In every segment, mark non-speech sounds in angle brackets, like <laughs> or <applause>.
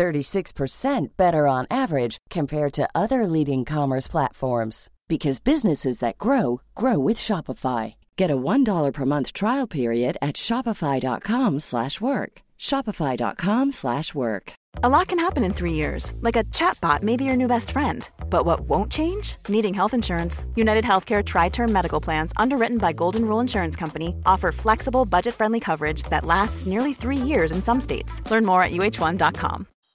36% better on average compared to other leading commerce platforms because businesses that grow grow with Shopify. Get a $1 per month trial period at shopify.com/work. shopify.com/work. A lot can happen in three years, like a chatbot may be your new best friend. But what won't change? Needing health insurance. United Healthcare Tri Term Medical Plans, underwritten by Golden Rule Insurance Company, offer flexible, budget friendly coverage that lasts nearly three years in some states. Learn more at uh1.com.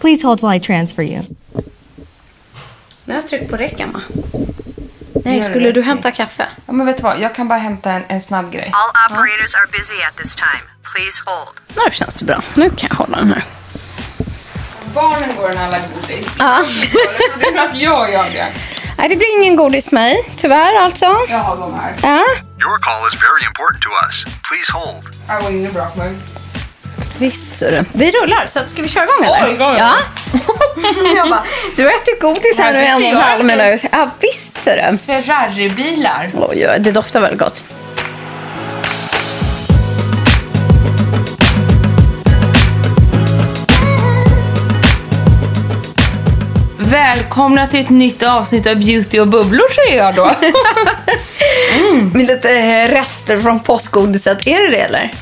Please hold while I transfer you. Nu har jag tryckt på räck, Emma. Nej, det skulle du hämta kaffe? Ja, men vet du vad? Jag kan bara hämta en, en snabb grej. All operators are busy at this time. Please hold. Nu känns det bra. Nu kan jag hålla den här. Barnen går den alla godis. Ja. Det är att jag gör det. Nej, det blir ingen godis med mig, tyvärr alltså. Jag har dem här. Ja. Your call is very important to us. Please hold. Jag var inne bra men... Visst, så du. Vi rullar, så ska vi köra igång eller? Oj, ja. <laughs> jag bara, du äter godis här nu en och en halv minut. Ja, visst, så du. Ferrari-bilar. Oj, det doftar väldigt gott. Välkomna till ett nytt avsnitt av Beauty och bubblor säger jag då. <laughs> Med lite eh, rester från påskgodiset. Är det det eller?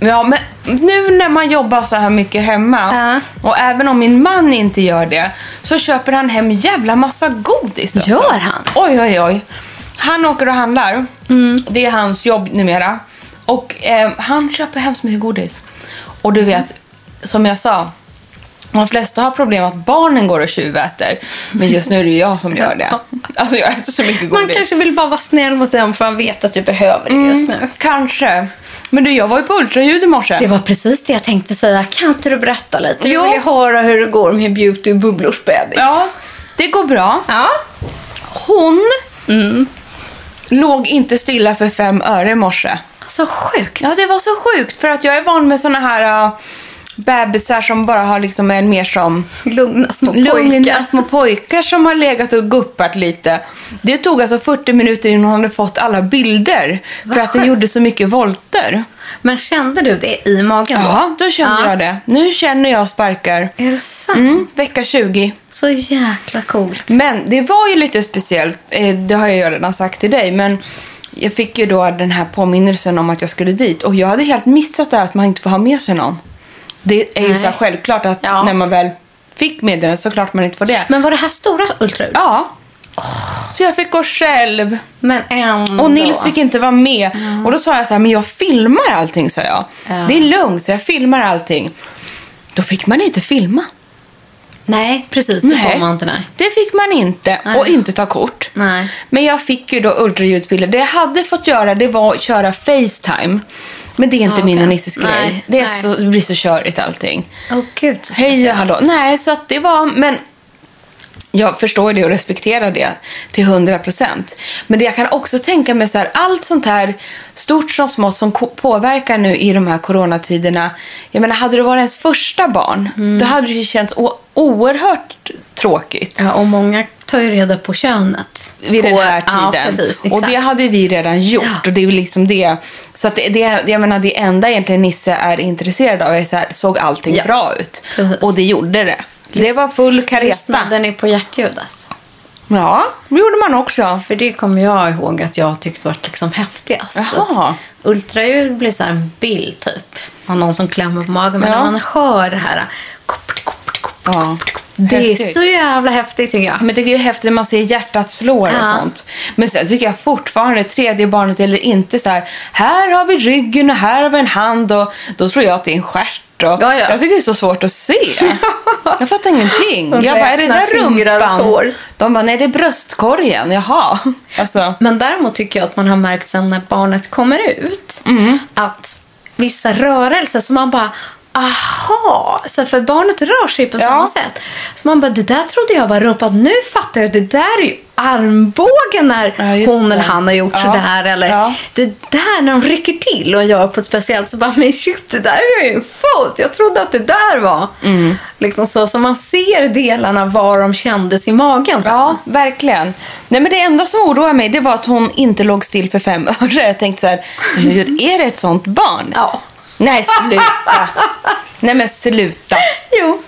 Ja, men nu när man jobbar så här mycket hemma Ja. och även om min man inte gör det så köper han hem jävla massa godis. Alltså. Gör han? Oj, oj, oj. Han åker och handlar. Det är hans jobb numera. Och eh, han köper hemskt mycket godis. Och du vet, som jag sa, de flesta har problem att barnen går och tjuväter. Men just nu är det jag som gör det. Alltså jag äter så mycket godis. Man kanske vill bara vara snäll mot dem för man vet att du behöver det just nu. Kanske. Men du, jag var ju på ultraljud i morse. Det var precis det jag tänkte säga. Kan inte du berätta lite? Jo. Jag vill höra hur det går med Beauty och Bubblors bebis. Ja, det går bra. Ja. Hon låg inte stilla för fem öre i morse. Så sjukt. Ja, det var så sjukt. För att jag är van med såna här uh, bebisar som bara har liksom en mer som Lugna små lugna små pojkar som har legat och guppat lite. Det tog alltså 40 minuter innan hon hade fått alla bilder. För att den gjorde så mycket volter. Men kände du det i magen då? Ja, då kände Ja. jag det. Nu känner jag sparkar. Är det sant? Mm, vecka 20. Så jäkla coolt. Men det var ju lite speciellt, eh, det har jag redan sagt till dig, men jag fick ju då den här påminnelsen om att jag skulle dit och jag hade helt missat det här att man inte får ha med sig någon. Det är ju Nej. så här självklart att Ja. när man väl fick meddelandet så klart man inte får det. Men var det här stora ultraljudet? Ja. Så jag fick gå själv. Men ändå. Och Nils fick inte vara med. Och då sa jag så här, men jag filmar allting, sa jag. Ja. Det är lugnt, så jag filmar allting. Då fick man inte filma. Nej, precis. Det Nej. får man inte. Nej. Det fick man inte. Nej. Och inte ta kort. Nej. Men jag fick ju då ultraljudsbilder. Det jag hade fått göra det var att köra Facetime. Men det är inte Ja, min och. Nisses grej. Nej, Det, är nej. så, det blir så körigt allting. Åh gud, så Hej speciellt. hallå. Nej, så att det var... Men jag förstår det och respekterar det till 100 procent. Men det jag kan också tänka mig så här, allt sånt här stort som smått som påverkar nu i de här coronatiderna. Jag menar, hade det varit ens första barn, Mm. då hade det ju känts oerhört tråkigt. Ja, och många tar ju reda på könet. vid på, den här Ja, tiden. precis. och det hade vi redan gjort. Och det är liksom det. Så att det, det, jag menar, det enda egentligen Nisse är intresserad av är så här, såg allting Ja. bra ut? Precis. Och det gjorde det. Det var full kareta. Lyssnade ni på hjärtljud alltså? Ja, det gjorde man också. För det kommer jag ihåg att jag tyckte var liksom häftigast. Ultraljud blir så en bild typ. Av någon som klämmer på magen. Men Ja. när man hör det här Ja. Det är så jävla häftigt tycker jag. Men det är häftigt när man ser hjärtat slå och Ja. sånt. Men sen tycker jag fortfarande, tredje barnet eller inte så här, här har vi ryggen och här har vi en hand och då tror jag att det är en stjärt. Och Ja, ja. Jag tycker det är så svårt att se. <laughs> jag fattar ingenting. Och Jag bara, är det där och rumpan? De bara, nej det är bröstkorgen. Jaha. <laughs> Alltså, Men däremot tycker jag att man har märkt sen när barnet kommer ut att vissa rörelser som man bara Aha! Så för barnet rör sig på Ja. samma sätt. Så man bara, det där trodde jag var rumpan. Nu fattar jag, det där är ju armbågen när Ja, hon eller han har gjort Ja. sådär. Eller Ja. det där när de rycker till och gör på ett speciellt så bara, men shit, det där är ju en fot. Jag trodde att det där var Mm. liksom så. Så man ser delarna var de kändes i magen sen. ja, verkligen. Nej, men det enda som oroar mig det var att hon inte låg still för fem <laughs> öre. Jag tänkte så här, gud, är det ett sånt barn? Ja. Nej, sluta. Nej, men sluta. Jo.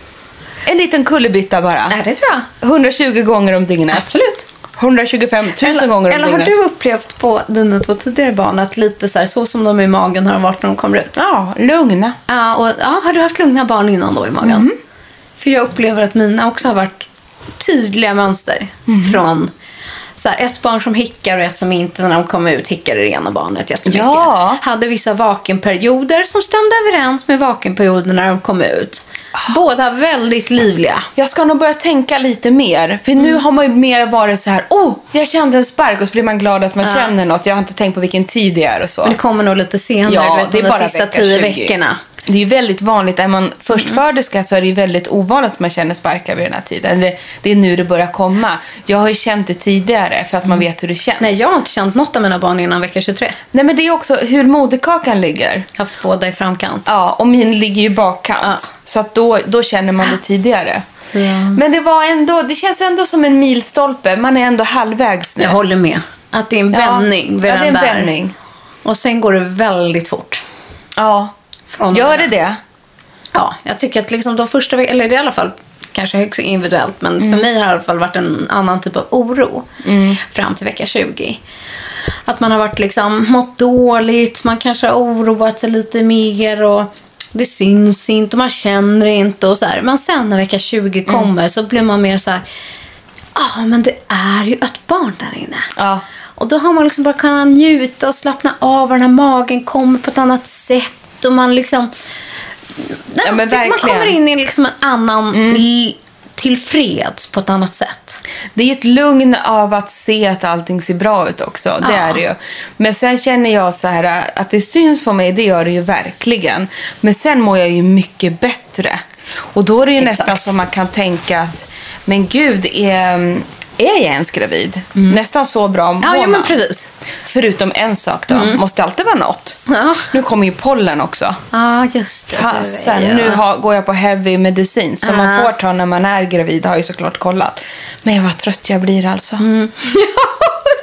En liten kullerbytta bara. Nej, det tror jag. 120 gånger om dygnet. Absolut. 125 000 Eller, gånger om eller har dygnet. du upplevt på dina två tidigare barn att lite så, här, så som de är i magen har de varit när de kommer ut? Ja, lugna. Ja, och, ja, har du haft lugna barn innan då i magen? Mm. För jag upplever att mina också har varit tydliga mönster. Mm. Från så här, ett barn som hickar och ett som inte när de kommer ut hickar i det ena barnet jättemycket. Ja. Hade vissa vakenperioder som stämde överens med vakenperioder när de kom ut. Båda väldigt livliga. Jag ska nog börja tänka lite mer. För Mm. nu har man ju mer varit så här, oh, jag kände en spark och så blir man glad att man känner något. Jag har inte tänkt på vilken tid det är och så. Men det kommer nog lite senare, Ja, du vet, det är de bara sista vecka tio 20. veckorna. Det är ju väldigt vanligt, är man förstföderska så är det ju väldigt ovanligt att man känner sparkar vid den här tiden. Det, det är nu det börjar komma. Jag har ju känt det tidigare för att man vet hur det känns. Nej, jag har inte känt något av mina barn innan vecka 23. Nej men det är också hur moderkakan ligger. Haft båda i framkant. Ja, och min ligger ju bakkant. Ja. Så att då, då känner man det tidigare. Ja. Men det var ändå, det känns ändå som en milstolpe. Man är ändå halvvägs nu. Jag håller med. Att det är en Ja. vändning vid Ja, det är en vändning. Och sen går det väldigt fort. Ja. Gör det det? Ja, jag tycker att liksom de första veckorna, eller i alla fall kanske högst individuellt, men Mm. för mig har det i alla fall varit en annan typ av oro fram till vecka 20. Att man har varit liksom mått dåligt, man kanske har oroat sig lite mer och det syns inte och man känner inte och så här. Men sen när vecka 20 Mm. kommer så blir man mer så här, ja men det är ju ett barn där inne. Ja. Och då har man liksom bara kunnat njuta och slappna av och den här magen kommer på ett annat sätt och man liksom... Nej, Ja, men man. Mm. kommer in i liksom en annan... i- Tillfreds på ett annat sätt. Det är ett lugn av att se att allting ser bra ut också. Det Ja. är det ju. Men sen känner jag så här att det syns på mig, det gör det ju verkligen. Men sen mår jag ju mycket bättre. Och då är det ju Exakt. nästan som man kan tänka att, men gud, är, är jag ens gravid? Nästan så bra mår Mm. Ja, ja men man. precis. Förutom en sak då, måste alltid vara något. Ja, Nu kommer ju pollen också. ja just det. Fasen, nu har, går jag på heavy medicin som man Ja. får ta när man är gravid, har jag ju såklart kollat. Men vad trött jag blir alltså. Mm. <laughs>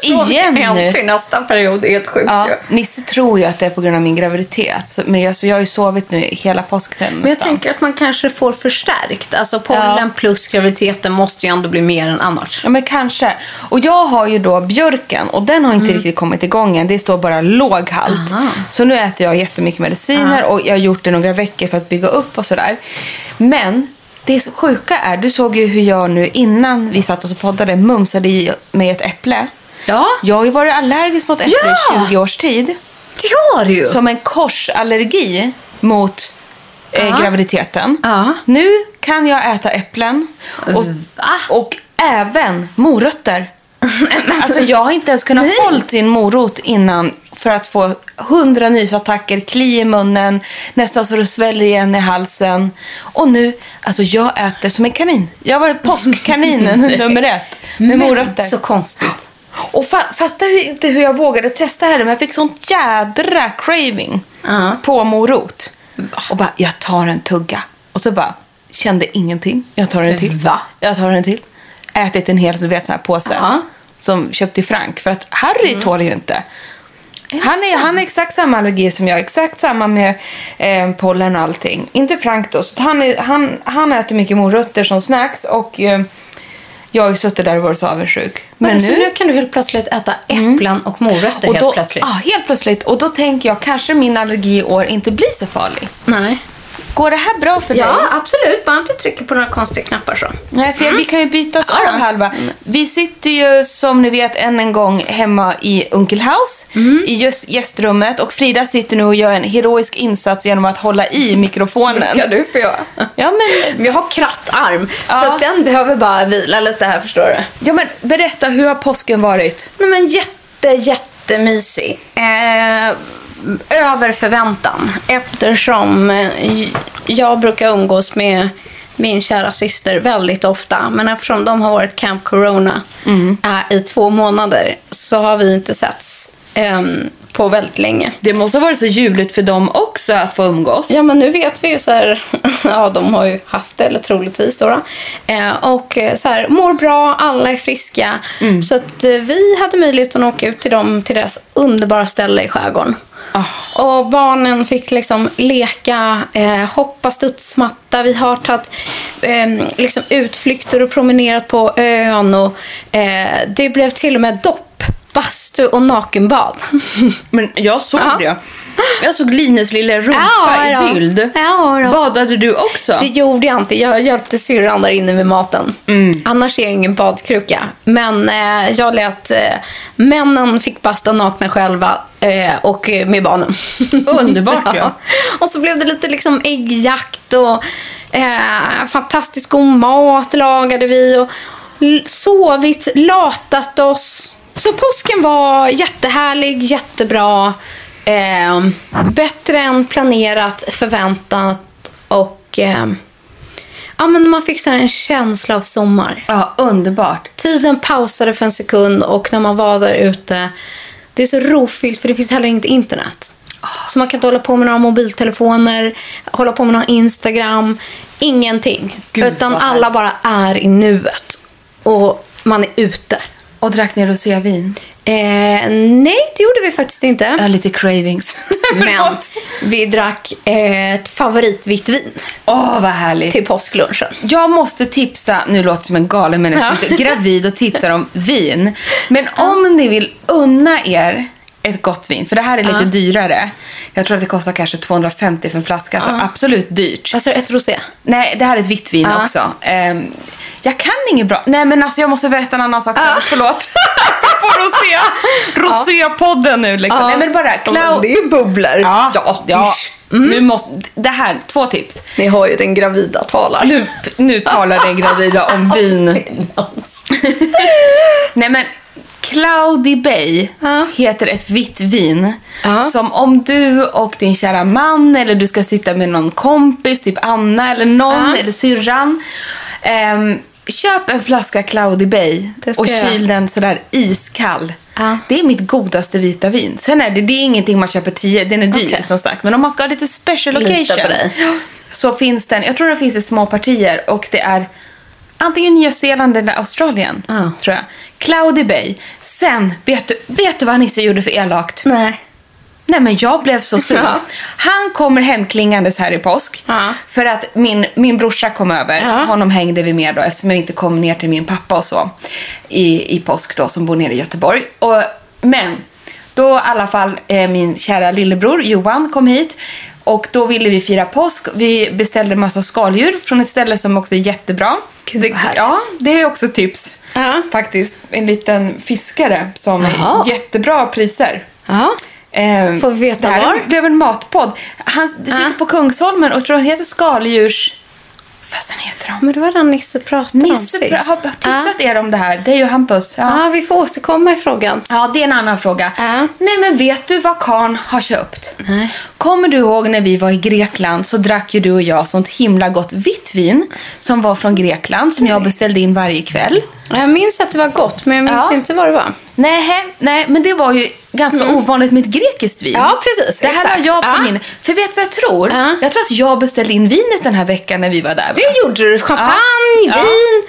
Igen En nu. till nästa period, det är helt sjukt Ja, ju. Nisse tror ju att det är på grund av min graviditet. Så- Men alltså, jag har ju sovit nu hela påsktiden Men jag nästan. tänker att man kanske får förstärkt. Alltså pollen Ja. plus graviditeten måste ju ändå bli mer än annars. Ja, men kanske. Och jag har ju då björken och den har inte riktigt kommit igång än. Det står bara låg halt. Mm. Aha. Så nu äter jag jättemycket mediciner och jag har gjort det några veckor för att bygga upp och sådär. Men det så sjuka är, du såg ju hur jag nu innan vi satt oss och poddade mumsade i mig ett äpple. Ja, Jag har ju varit allergisk mot äpple Ja! i 20 års tid. det har du. Som en korsallergi mot eh, Ja. graviditeten. Ja. Nu kan jag äta äpplen och, och även morötter. <laughs> Alltså jag har inte ens kunnat hålla en morot innan för att få hundra nysattacker, kli i munnen, nästan så det sväller igen i halsen. Och nu, alltså jag äter som en kanin. Jag varit <laughs> påskkaninen <laughs> nummer ett med Men morötter. Så konstigt. Och fa- fatta inte hur jag vågade testa här men jag fick sånt jädra craving Ja. på morot. Och bara, jag tar en tugga. Och så bara, kände ingenting. Jag tar en till. Va? Jag tar en till. Ätit en hel du vet, sån här påse. Ja. Som köpte i Frank. För att Harry tål ju inte. Han är, han har exakt samma allergi som jag. Exakt samma med eh, pollen och allting. Inte Frank då. Så han, är, han, han äter mycket morötter som snacks. Och eh, jag har ju suttit där och varit så avundsjuk. Men så nu kan du helt plötsligt äta äpplen och morötter och helt då, plötsligt? Ja, helt plötsligt. Och då tänker jag kanske min allergi i år inte blir så farlig. Nej. Går det här bra för dig? Ja, absolut. Bara inte trycker på några konstiga knappar så. Nej, för vi kan ju byta oss Ja, av halva. Vi sitter ju som ni vet än en gång hemma i Uncle House Mm. i just gästrummet och Frida sitter nu och gör en heroisk insats genom att hålla i <laughs> mikrofonen. Kan du få göra? Ja, men, Men jag har krattarm, Ja. så den behöver bara vila lite här förstår du. ja, men berätta, hur har påsken varit? Nej men jätte, jättemysig. Eh, över förväntan. Eftersom eh, jag brukar umgås med min kära syster väldigt ofta. Men eftersom de har varit Camp Corona eh, i två månader så har vi inte setts eh, på väldigt länge. Det måste ha varit så ljuvligt för dem också att få umgås. Ja, men nu vet vi ju så här, <laughs> ja de har ju haft det, eller troligtvis då. då. Eh, och så här, mår bra, alla är friska. Så att eh, vi hade möjligheten att åka ut till dem, till deras underbara ställe i skärgården. Och barnen fick liksom leka, eh, hoppa studsmatta. Vi har tagit eh, liksom utflykter och promenerat på ön. Och, eh, det blev till och med dopp, bastu och nakenbad. <laughs> Men jag såg Ja. det. Jag såg Linus lilla rumpa Ja, i bild. Ja. Badade du också? Det gjorde jag inte. Jag hjälpte syrran där inne med maten. Annars är jag ingen badkruka. Men eh, jag lät eh, männen fick basta nakna själva eh, och med barnen. <laughs> Underbart, ja. Och så blev det lite liksom äggjakt och eh, fantastiskt god mat lagade vi. Och sovit, latat oss. Så påsken var jättehärlig, jättebra. Eh, bättre än planerat, förväntat och eh, ja, men man fick så här en känsla av sommar. Ja, underbart. Tiden pausade för en sekund och när man var där ute, det är så rofyllt för det finns heller inte internet. Så man kan inte hålla på med några mobiltelefoner, hålla på med någon Instagram, ingenting. Gud, Utan alla bara är i nuet. Och man är ute. Och drack ni rosévin? Eh, nej, det gjorde vi faktiskt inte. Jag har lite cravings. <laughs> Men vi drack eh, ett favoritvitt vin Åh, vad härligt. till påsklunchen. Jag måste tipsa, nu låter jag som en galen människa, Ja. gravid och tipsar om vin. Men om ni vill unna er ett gott vin, för det här är lite dyrare. Jag tror att det kostar kanske 250 för en flaska, så absolut dyrt. Alltså ett rosé. Nej, det här är ett vitt vin också. Ehm, jag kan inget bra. Nej, men alltså jag måste berätta en annan sak. Ja. Förlåt. <laughs> På rosé. Rosépodden nu liksom. Nej, men bara Cloud... Det är ju bubblor. Ja, ja. ja. Mm. Nu måste... Det här, två tips. Ni har ju den gravida talar. Nu, nu talar den gravida om vin. <laughs> Nej men Cloudy Bay Ja. heter ett vitt vin. Ja. Som om du och din kära man eller du ska sitta med någon kompis, typ Anna eller någon, Ja. eller syrran. ehm, köp en flaska Cloudy Bay och jag kyl den sådär iskall. Ja. Det är mitt godaste vita vin. Sen är det, det är ingenting man köper tio, den är dyr Okej. som sagt. Men om man ska ha lite special Lita occasion så finns den, jag tror den finns i små partier och det är antingen Nya Zeeland eller Australien. Ja. Tror jag. Cloudy Bay. Sen, vet du, vet du vad Nisse gjorde för elakt? Nej. Nej men jag blev så sur. Ja. Han kommer hemklingandes här i påsk. Ja. För att min, min brorsa kom över. Ja. Honom hängde vi med då eftersom jag inte kom ner till min pappa och så. I, i påsk då som bor nere i Göteborg. Och, men då i alla fall eh, min kära lillebror Johan kom hit. Och då ville vi fira påsk. Vi beställde massa skaldjur från ett ställe som också är jättebra. Gud, det. Ja, det är också tips. Ja. Faktiskt. En liten fiskare som Jaha. har jättebra priser. Ja. Eh, Får vi veta det här var? är- blev en matpodd. Han sitter på Kungsholmen och tror han heter skaldjurs... Fasen heter de? Men det var den Nisse pratade om Nisse sist. pra- har tipsat er om det här. Det är ju Hampus. Ja. Ja. ja, vi får återkomma i frågan. ja, det är en annan fråga. Ja. Nej, men vet du vad Karn har köpt? Nej. Kommer du ihåg när vi var i Grekland så drack ju du och jag sånt himla gott vitt vin som var från Grekland som jag beställde in varje kväll. Jag minns att det var gott, men jag minns Ja. inte vad det var. Nej, nej, men det var ju ganska ovanligt med ett grekiskt vin. Ja, precis, Det här exakt. har jag på Ja. min... För vet du vad jag tror? Ja. Jag tror att jag beställde in vinet den här veckan när vi var där. va? Det gjorde du. Champagne, Ja. vin.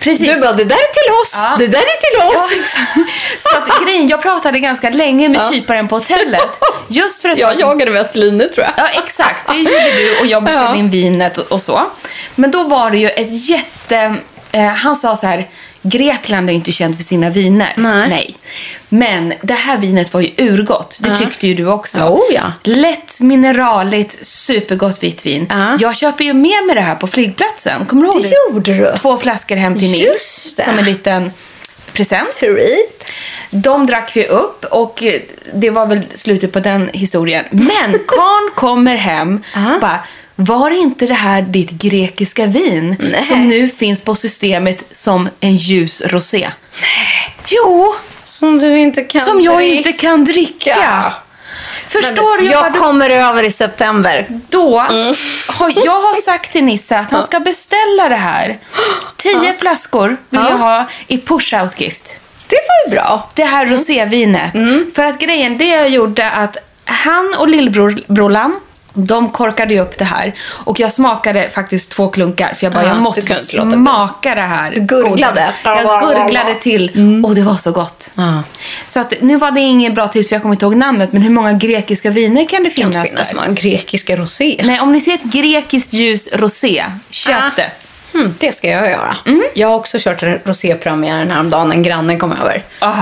Precis. Du bara, det där är till oss. Ja. Det där är till oss. Ja. Så att grejen, jag pratade ganska länge med kyparen på hotellet. Just för att Jag jagade med Line, tror jag. Ja, exakt. Det gjorde du och jag beställde Ja. in vinet och, och så. Men då var det ju ett jätte... Eh, han sa så här, Grekland är inte känt för sina viner. Nej. Men det här vinet var ju urgott. Det tyckte ju du också. Oh, ja. Lätt, mineraligt, supergott vitt vin. Ja. Jag köper ju med mig det här på flygplatsen. Kommer du ihåg Det gjorde du. Två flaskor hem till Nils. Som en liten present. Treat. De drack vi upp och det var väl slutet på den historien. Men <laughs> karln kommer hem och bara, var inte det här ditt grekiska vin Nej. som nu finns på systemet som en ljus rosé? Nej. Jo, Som du inte kan som jag dricka. inte kan dricka. Förstår du? Jag bara, kommer över i september. Då har jag har sagt till Nisse att han ska beställa det här. Tio flaskor vill Ja. jag ha i push-out gift. Det var ju bra. det här rosévinet. För att grejen, det jag gjorde att han och lillbrorlan de korkade ju upp det här och jag smakade faktiskt två klunkar för jag bara, Ja, jag måste bli. smaka det här. Du gurglade. Jag gurglade till och det var så gott. Ja. Så att, nu var det ingen bra tips för jag kommer inte ihåg namnet men hur många grekiska viner kan det Det kan finnas, inte finnas många grekiska rosé. Nej, om ni ser ett grekiskt ljus rosé, köp Ah. det. Mm, det ska jag göra. Jag har också kört rosépremiären häromdagen. En granne kom över. Ah.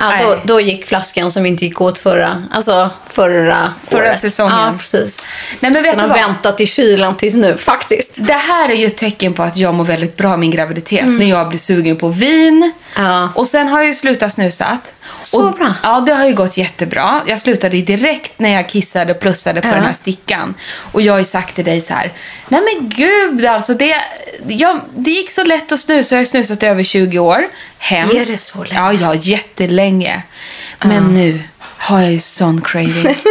Ja, då, då gick flaskan som inte gick åt förra, alltså förra, Förra året. säsongen. Ja, precis. Nej men vet Den har vad? väntat i kylan tills nu, faktiskt. Det här är ju ett tecken på att jag mår väldigt bra min graviditet. När jag blir sugen på vin. Ja. Och sen har jag ju slutat snusat. Så och, bra. Ja, det har ju gått jättebra. Jag slutade direkt när jag kissade och plussade på Ja. den här stickan. Och jag har ju sagt till dig så här. Nej men gud alltså. Det, jag, det gick så lätt att snusa. Jag har snusat i över 20 år. Hemskt. Är det så länge? Ja, ja, jättelänge. Men nu har jag ju sån craving. <laughs>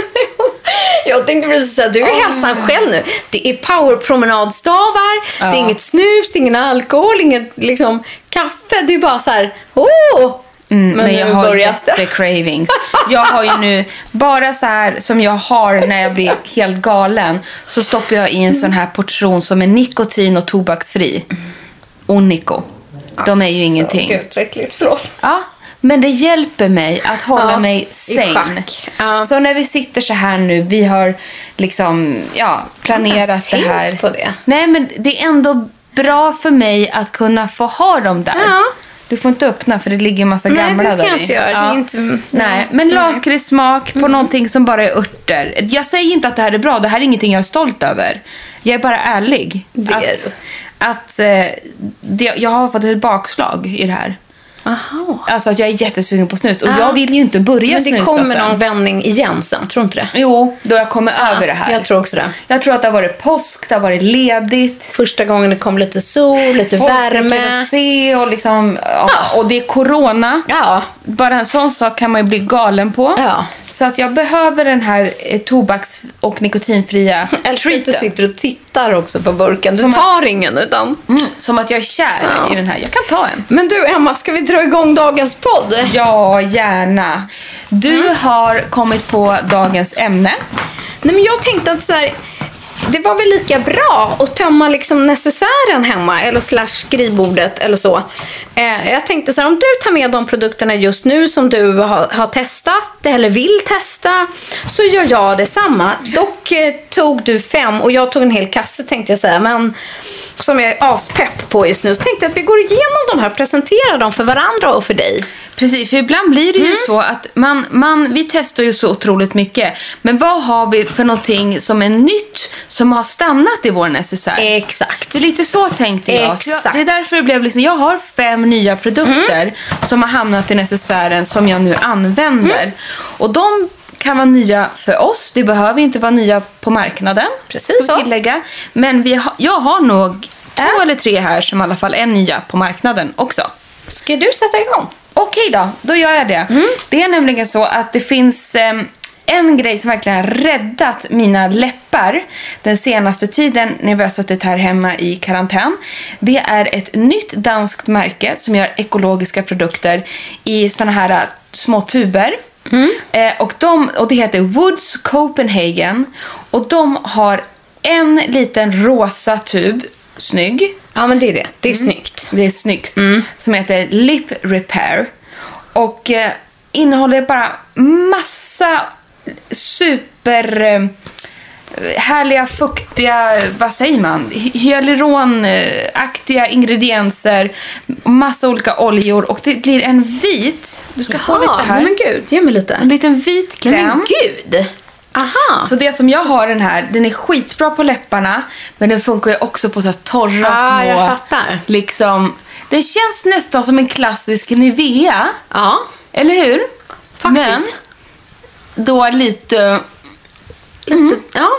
Jag tänkte precis säga, du är hälsan själv nu. Det är powerpromenadstavar, det är inget snus, det är ingen alkohol, inget liksom, kaffe. Det är bara så här, åh! Mm, men, nu jag har jättecravings. Jag har ju nu, bara så här som jag har när jag blir helt galen, så stoppar jag i en sån här portion som är nikotin och tobaksfri. Onico. De är ju ingenting. Gud, vad äckligt. Förlåt. Ja, men det hjälper mig att hålla Ja, mig sane. schack. Ja. Så när vi sitter så här nu, vi har liksom ja, planerat det här. på det. Nej, men det är ändå bra för mig att kunna få ha dem där. Ja. Du får inte öppna för det ligger en massa Nej, gamla det ska där jag inte göra. Är inte- Nej, nej. men Nej. lakritssmak på någonting som bara är örter. Jag säger inte att det här är bra. Det här är ingenting jag är stolt över. Jag är bara ärlig. Det är du att eh, det, jag har fått ett bakslag i det här. Aha. Alltså att jag är jättesugen på snus. Och Ja. jag vill ju inte börja Men det snusa kommer sen. någon vändning igen sen, tror inte det? Jo, då jag kommer över det här. Jag tror också det. Jag tror att det har varit påsk, det har varit ledigt. Första gången det kom lite sol, lite Folk värme. att se och liksom, ja, och det är corona. Ja. Bara en sån sak kan man ju bli galen på. Ja. Så att jag behöver den här eh, tobaks och nikotinfria <laughs> att du treaten. sitter och tittar också på burken. Du Som tar ingen utan... Mm, som att jag är kär Ja. i den här. Jag kan ta en. Men du Emma, ska vi dra igång dagens podd? Ja, gärna. Du Mm. har kommit på dagens ämne. Nej men jag tänkte att så här, det var väl lika bra att tömma liksom necessären hemma eller slash skrivbordet eller så. Eh, jag tänkte så här, om du tar med de produkterna just nu som du har, har testat eller vill testa så gör jag detsamma. Dock eh, tog du fem och jag tog en hel kasse tänkte jag säga. Men som jag är aspepp på just nu så tänkte jag att vi går igenom de här presenterar dem för varandra och för dig. Precis, för ibland blir det ju Mm. så att man, man, vi testar ju så otroligt mycket. Men vad har vi för någonting som är nytt som har stannat i vår necessär? Exakt. Det är lite så tänkte jag. Så jag Exakt. det är därför det blev liksom, jag har fem nya produkter Mm. som har hamnat i necessären som jag nu använder. Mm. Och de kan vara nya för oss. Det behöver inte vara nya på marknaden. Precis så. tillägga. Men vi har, jag har nog två Ja. eller tre här som i alla fall är nya på marknaden också. Ska du sätta igång? Okej då, då gör jag det. Det är nämligen så att det finns em, en grej som verkligen har räddat mina läppar den senaste tiden när vi har suttit här hemma i karantän. Det är ett nytt danskt märke som gör ekologiska produkter i såna här äh, små tuber. Eh, och, de, och det heter Woods Copenhagen. Och de har en liten rosa tub, snygg. Ja, men det är det. Det är snyggt. Det är snyggt. Som heter Lip Repair. Och eh, innehåller bara massa super... Härliga, fuktiga, vad säger man, Hy- hyaluronaktiga ingredienser, massa olika oljor och det blir en vit, du ska få lite här, men gud, ge mig lite. en liten vit kräm. men gud. Aha. Så det som jag har den här, den är skitbra på läpparna men den funkar ju också på så torra Ah, små... jag fattar. Liksom, det känns nästan som en klassisk Nivea, Ja, eller hur? faktiskt. Men då lite... Lite, ja.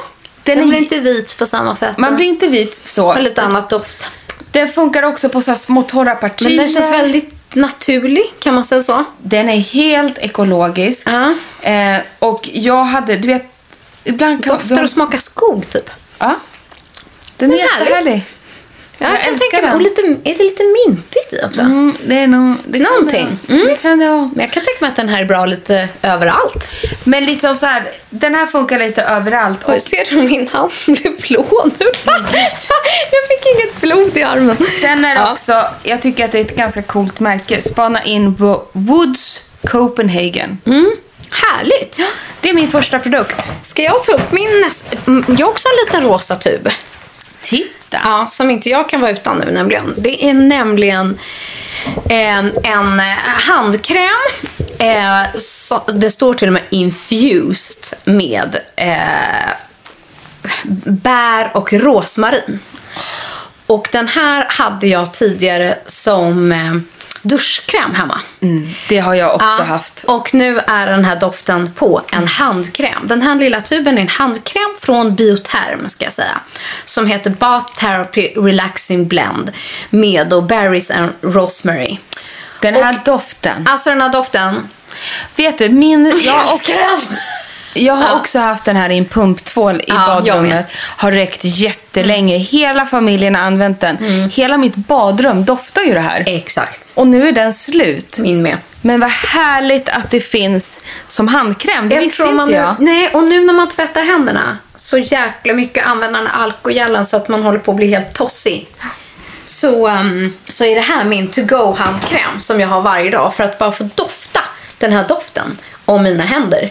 Den Den, är- blir inte vit på samma sätt. Man blir inte vit så. Har lite annat doft. Den funkar också på så små torra partier. Men den känns väldigt naturlig, kan man säga så? Den är helt ekologisk. Ja. Eh, och jag hade, du vet, ibland kan Doftar och smakar skog, typ. Ja. Den är härligt. jättehärlig. Ja, Jag jag, kan tänka mig. Och lite, är det lite mintigt i också? Mm, det är nog... Det kan Någonting. Det, det kan det vara. Men jag kan tänka mig att den här är bra lite överallt. Men liksom så här, den här funkar lite överallt. Oj, Och ser du min hand <laughs> blev blå nu? <laughs> jag fick inget blod i armen. sen är det Ja. också, jag tycker att det är ett ganska coolt märke. Spana in på Woods Copenhagen. Mm, härligt. Det är min första produkt. Ska jag ta upp min nästa? Mm, Jag har också en liten rosa tub. Titta! Ja, som inte jag kan vara utan nu nämligen. Det är nämligen eh, en eh, handkräm. Eh, så, det står till och med infused med eh, bär och rosmarin. Och den här hade jag tidigare som eh, duschkräm hemma. Mm, det har jag också Ja, haft. Och nu är den här doften på en handkräm. Den här lilla tuben är en handkräm från Bioterm ska jag säga. Som heter Bath Therapy Relaxing Blend med då berries and rosemary. Den här doften. Alltså den här doften. Vet du, min... Jag har också, den! Jag har Ja. också haft den här i en pumptvål i Ja, badrummet. Har räckt jättelänge. Hela familjen har använt den. Mm. Hela mitt badrum doftar ju det här. Exakt. Och nu är den slut. Min med. Men vad härligt att det finns som handkräm. Det visste Eftersom inte man jag. nej, och nu när man tvättar händerna så jäkla mycket använder den alkogelen så att man håller på att bli helt tossig. Så, um, så är det här min to-go handkräm som jag har varje dag för att bara få dofta den här doften om mina händer.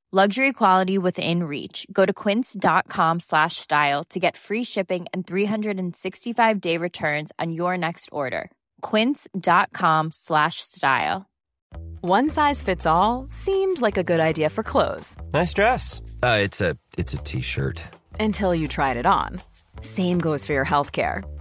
Luxury quality within reach. Go to quince.com slash style to get free shipping and 365 day returns on your next order. Quince.com slash style. One size fits all seemed like a good idea for clothes Nice dress. Uh, it's a it's a t-shirt. until you tried it on. Same goes for your healthcare.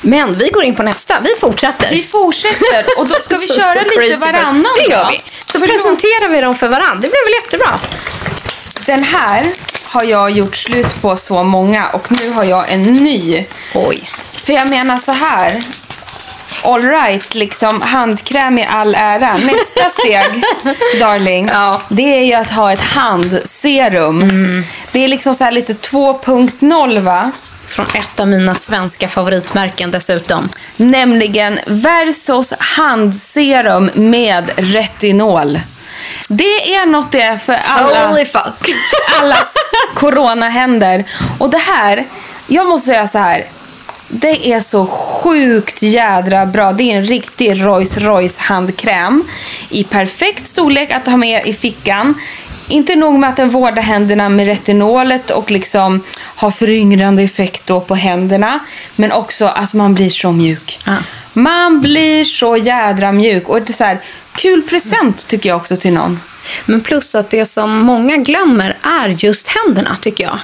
Men vi går in på nästa. Vi fortsätter. Vi fortsätter och då ska <laughs> vi köra lite varannan Det gör då. vi. Så presenterar vi dem för varandra. Det blir väl jättebra. Den här har jag gjort slut på så många och nu har jag en ny. Oj. För jag menar så här. All right, liksom handkräm i all ära. Nästa <laughs> steg, darling, det är ju att ha ett handserum. Mm. Det är liksom så här lite 2.0 va? Från ett av mina svenska favoritmärken dessutom. Nämligen Versos handserum med retinol. Det är något det är för alla, Holy fuck. <laughs> allas coronahänder. Och det här, jag måste säga så här. Det är så sjukt jädra bra. Det är en riktig Rolls Royce handkräm i perfekt storlek att ha med i fickan. Inte nog med att den vårdar händerna med retinolet och liksom har föryngrande effekt då på händerna. Men också att man blir så mjuk. Man blir så jädra mjuk. Och det är så här, kul present tycker jag också till någon. Men plus att det som många glömmer är just händerna, tycker jag.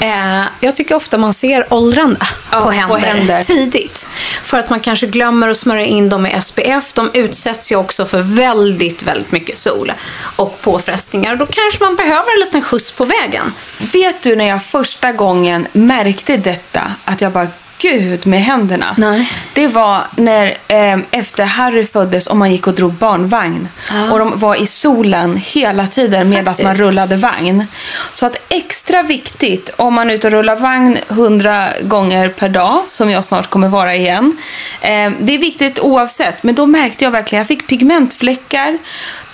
Eh, jag tycker ofta man ser åldrande på, händer händer. tidigt. För att man kanske glömmer att smörja in dem med SPF. De utsätts ju också för väldigt, väldigt mycket sol och påfrestningar. Då kanske man behöver en liten skjuts på vägen. Vet du när jag första gången märkte detta, att jag bara gud med händerna. Nej. Det var när eh, efter Harry föddes och man gick och drog barnvagn. Ja. Och de var i solen hela tiden medan man Faktiskt. rullade vagn. Så att extra viktigt om man är ute och rullar vagn hundra gånger per dag, som jag snart kommer vara igen. Eh, det är viktigt oavsett, men då märkte jag verkligen, jag fick pigmentfläckar.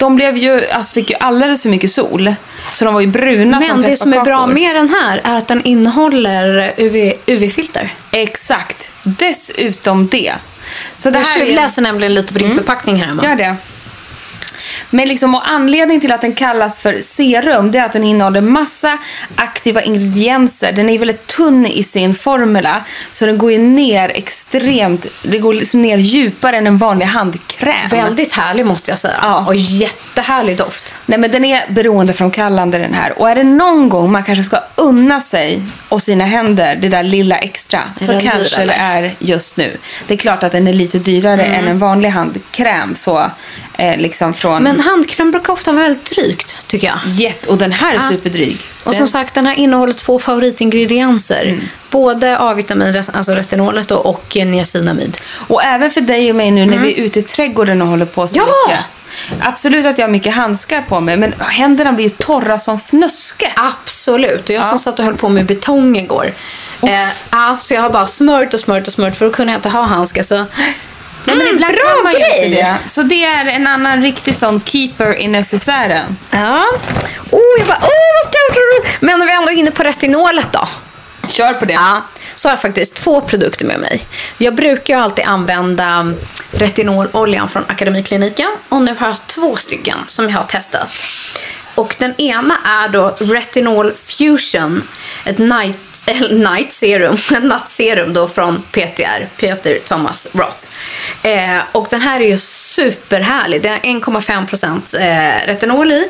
De blev ju, alltså fick ju alldeles för mycket sol. Så de var ju bruna som Men det som är bra med den här är att den innehåller UV, UV-filter. Exakt. Dessutom det. Så det Jag här är... tjuvläser nämligen lite på din Mm. förpackning här hemma. Gör det. Men liksom, och anledningen till att den kallas för serum det är att den innehåller massa aktiva ingredienser. Den är väldigt tunn i sin formula. Så den går ju ner extremt, det går liksom ner djupare än en vanlig handkräm. Väldigt härlig måste jag säga. Ja. Och jättehärlig doft. Nej men den är beroendeframkallande den här. Och är det någon gång man kanske ska unna sig och sina händer det där lilla extra så den dyr, kanske det eller? är just nu. Det är klart att den är lite dyrare Mm. än en vanlig handkräm så eh, liksom från... Men handkräm brukar ofta vara väldigt drygt, tycker jag. Jätte, och den här är Ja. superdryg. Och Den- som sagt, den här innehåller två favoritingredienser. Både A-vitamin, alltså retinolet då, och niacinamid. Och även för dig och mig nu när vi är ute i trädgården och håller på så Mm. Ja! mycket. Absolut att jag har mycket handskar på mig men händerna blir ju torra som fnöske. Absolut. Och jag Ja. som satt och höll på med betong igår. Eh, ja, så jag har bara smört och smört och smört för då kunde jag inte ha handskar. Så... Nej, men ibland bra kan man ju grej! inte det. Så det är en annan riktig sån keeper i necessären. Ja. Oh, jag bara, åh vad kul! Men när vi ändå är inne på retinolet då. Kör på det. Ja, så har jag faktiskt två produkter med mig. Jag brukar ju alltid använda retinololjan från Akademikliniken och nu har jag två stycken som jag har testat. Och den ena är då Retinol Fusion, ett night, <laughs> eller night serum, <laughs> ett nattserum då från PTR, Peter Thomas Roth. Eh, och den här är ju superhärlig. Det är 1,5% eh, retinol i.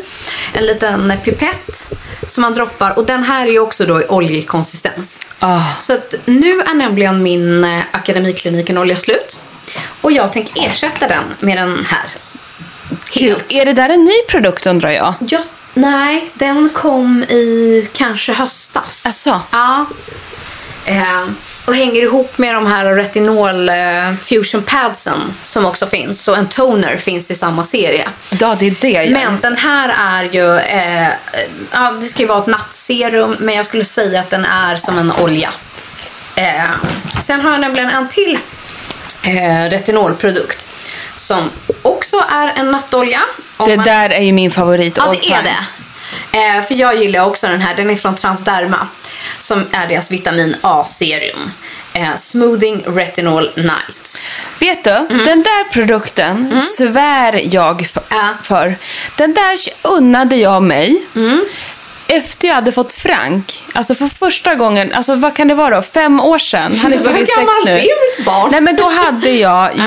En liten pipett som man droppar. Och den här är ju också då i oljig konsistens. Ah. Så att nu är nämligen min eh, Akademikliniken olja slut. Och jag tänker ersätta den med den här. Helt. Är det där en ny produkt undrar jag? Ja, nej, den kom i kanske höstas. Asså? Ja. Eh, och hänger ihop med de här retinol eh, fusion padsen som också finns. Så en toner finns i samma serie. Ja, det är det. ja. Men den här är ju, eh, ja, det ska ju vara ett nattserum, men jag skulle säga att den är som en olja. Eh, sen har jag nämligen en till eh, retinolprodukt som också är en nattolja. Om Det man- där är ju min favorit. Ja, det är det. Eh, för jag gillar också den här. Den är från Transderma. Som är deras vitamin A-serum. Eh, Smoothing Retinol Night. Vet du, Mm. den där produkten svär jag för, för. Den där unnade jag mig Mm. efter jag hade fått Frank. Alltså för första gången, alltså vad kan det vara då? Fem år sedan. Han är <laughs> Hur 46 gammal nu. är mitt barn? Nej men då hade jag <laughs>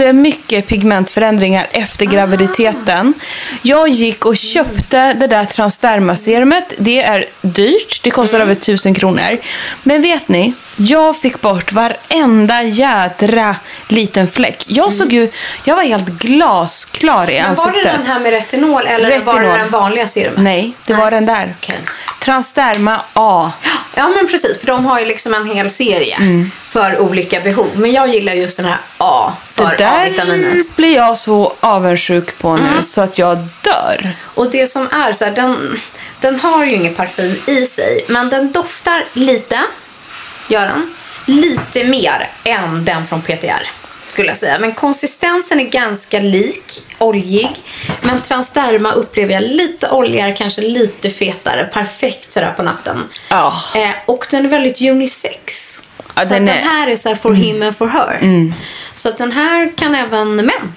jättemycket pigmentförändringar efter graviditeten. Jag gick och köpte det där transdermaserumet. Det är dyrt, det kostar Mm. över tusen kronor. Men vet ni? Jag fick bort varenda jädra liten fläck. Jag såg ju, jag var helt glasklar i Mm. Men var ansiktet. det den här med retinol eller var det Retinol. den vanliga serumet? Nej, det var den där. Okej. Transderma A. Ja men precis, för de har ju liksom en hel serie för olika behov. Men jag gillar just den här A för Det där A-vitaminet. blir jag så avundsjuk på nu Mm. så att jag dör. Och det som är så här, den, den har ju ingen parfym i sig, men den doftar lite, gör den, lite mer än den från PTR. Skulle jag säga. Men konsistensen är ganska lik, oljig. Men transderma upplever jag lite oljigare, kanske lite fetare. Perfekt sådär på natten. Ja. Eh, och den är väldigt unisex. Ja, så den att den är- här är så for him and for her. Mm. Så att den här kan även män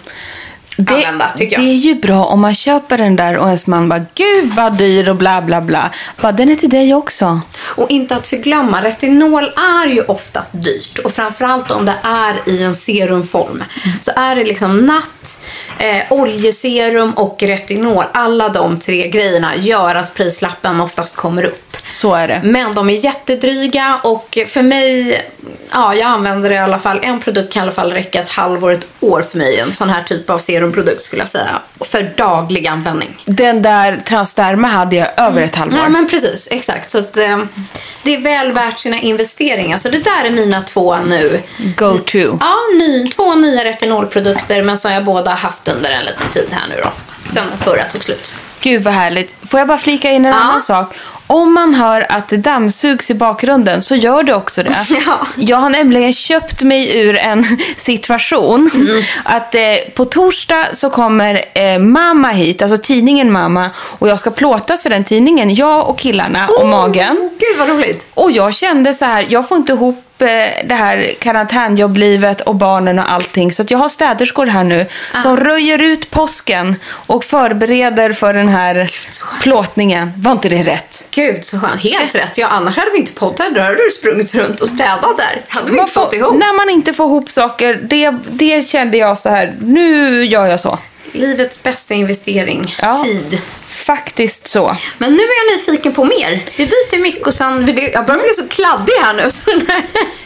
använda, tycker Det jag. är ju bra om man köper den där och ens man bara gud vad dyr och bla bla bla. Bara, den är till dig också. Och inte att förglömma, retinol är ju ofta dyrt. Och framförallt om det är i en serumform. Så är det liksom natt, eh, oljeserum och retinol. Alla de tre grejerna gör att prislappen oftast kommer upp. Så är det. Men de är jättedryga och för mig, ja jag använder i alla fall, en produkt kan i alla fall räcka ett halvår, ett år för mig. En sån här typ av serumprodukt skulle jag säga. För daglig användning. Den där transderma hade jag över ett halvår. Ja, men precis. Exakt. Så att, eh, det är väl värt sina investeringar. Så det där är mina två nu. Go to. Ja, ny, två nya retinolprodukter, men som jag båda haft under en liten tid här nu då. Sen förra tog slut. Gud vad härligt. Får jag bara flika in en annan sak? Om man hör att det dammsugs i bakgrunden så gör det också det. <laughs> Ja. Jag har nämligen köpt mig ur en <laughs> situation att eh, på torsdag så kommer eh, mamma hit, alltså tidningen mamma och jag ska plåtas för den tidningen, jag och killarna och magen. Gud vad roligt. Och jag kände så här, jag får inte ihop det här karantänjobblivet och barnen och allting. Så jag har städerskor här nu som röjer ut påsken och förbereder för den här plåtningen. Var inte det rätt? Gud så skönt. Helt rätt. Ja, annars hade vi inte poddat. Då hade du sprungit runt och städat där. Hade vi Man inte fått ihop. när man inte får ihop saker, det, det kände jag så här, nu gör jag så. Livets bästa investering. Ja. Tid. Faktiskt så. Men nu är jag nyfiken på mer. Vi byter mycket och sen... Jag börjar bli så kladdig här <laughs> nu.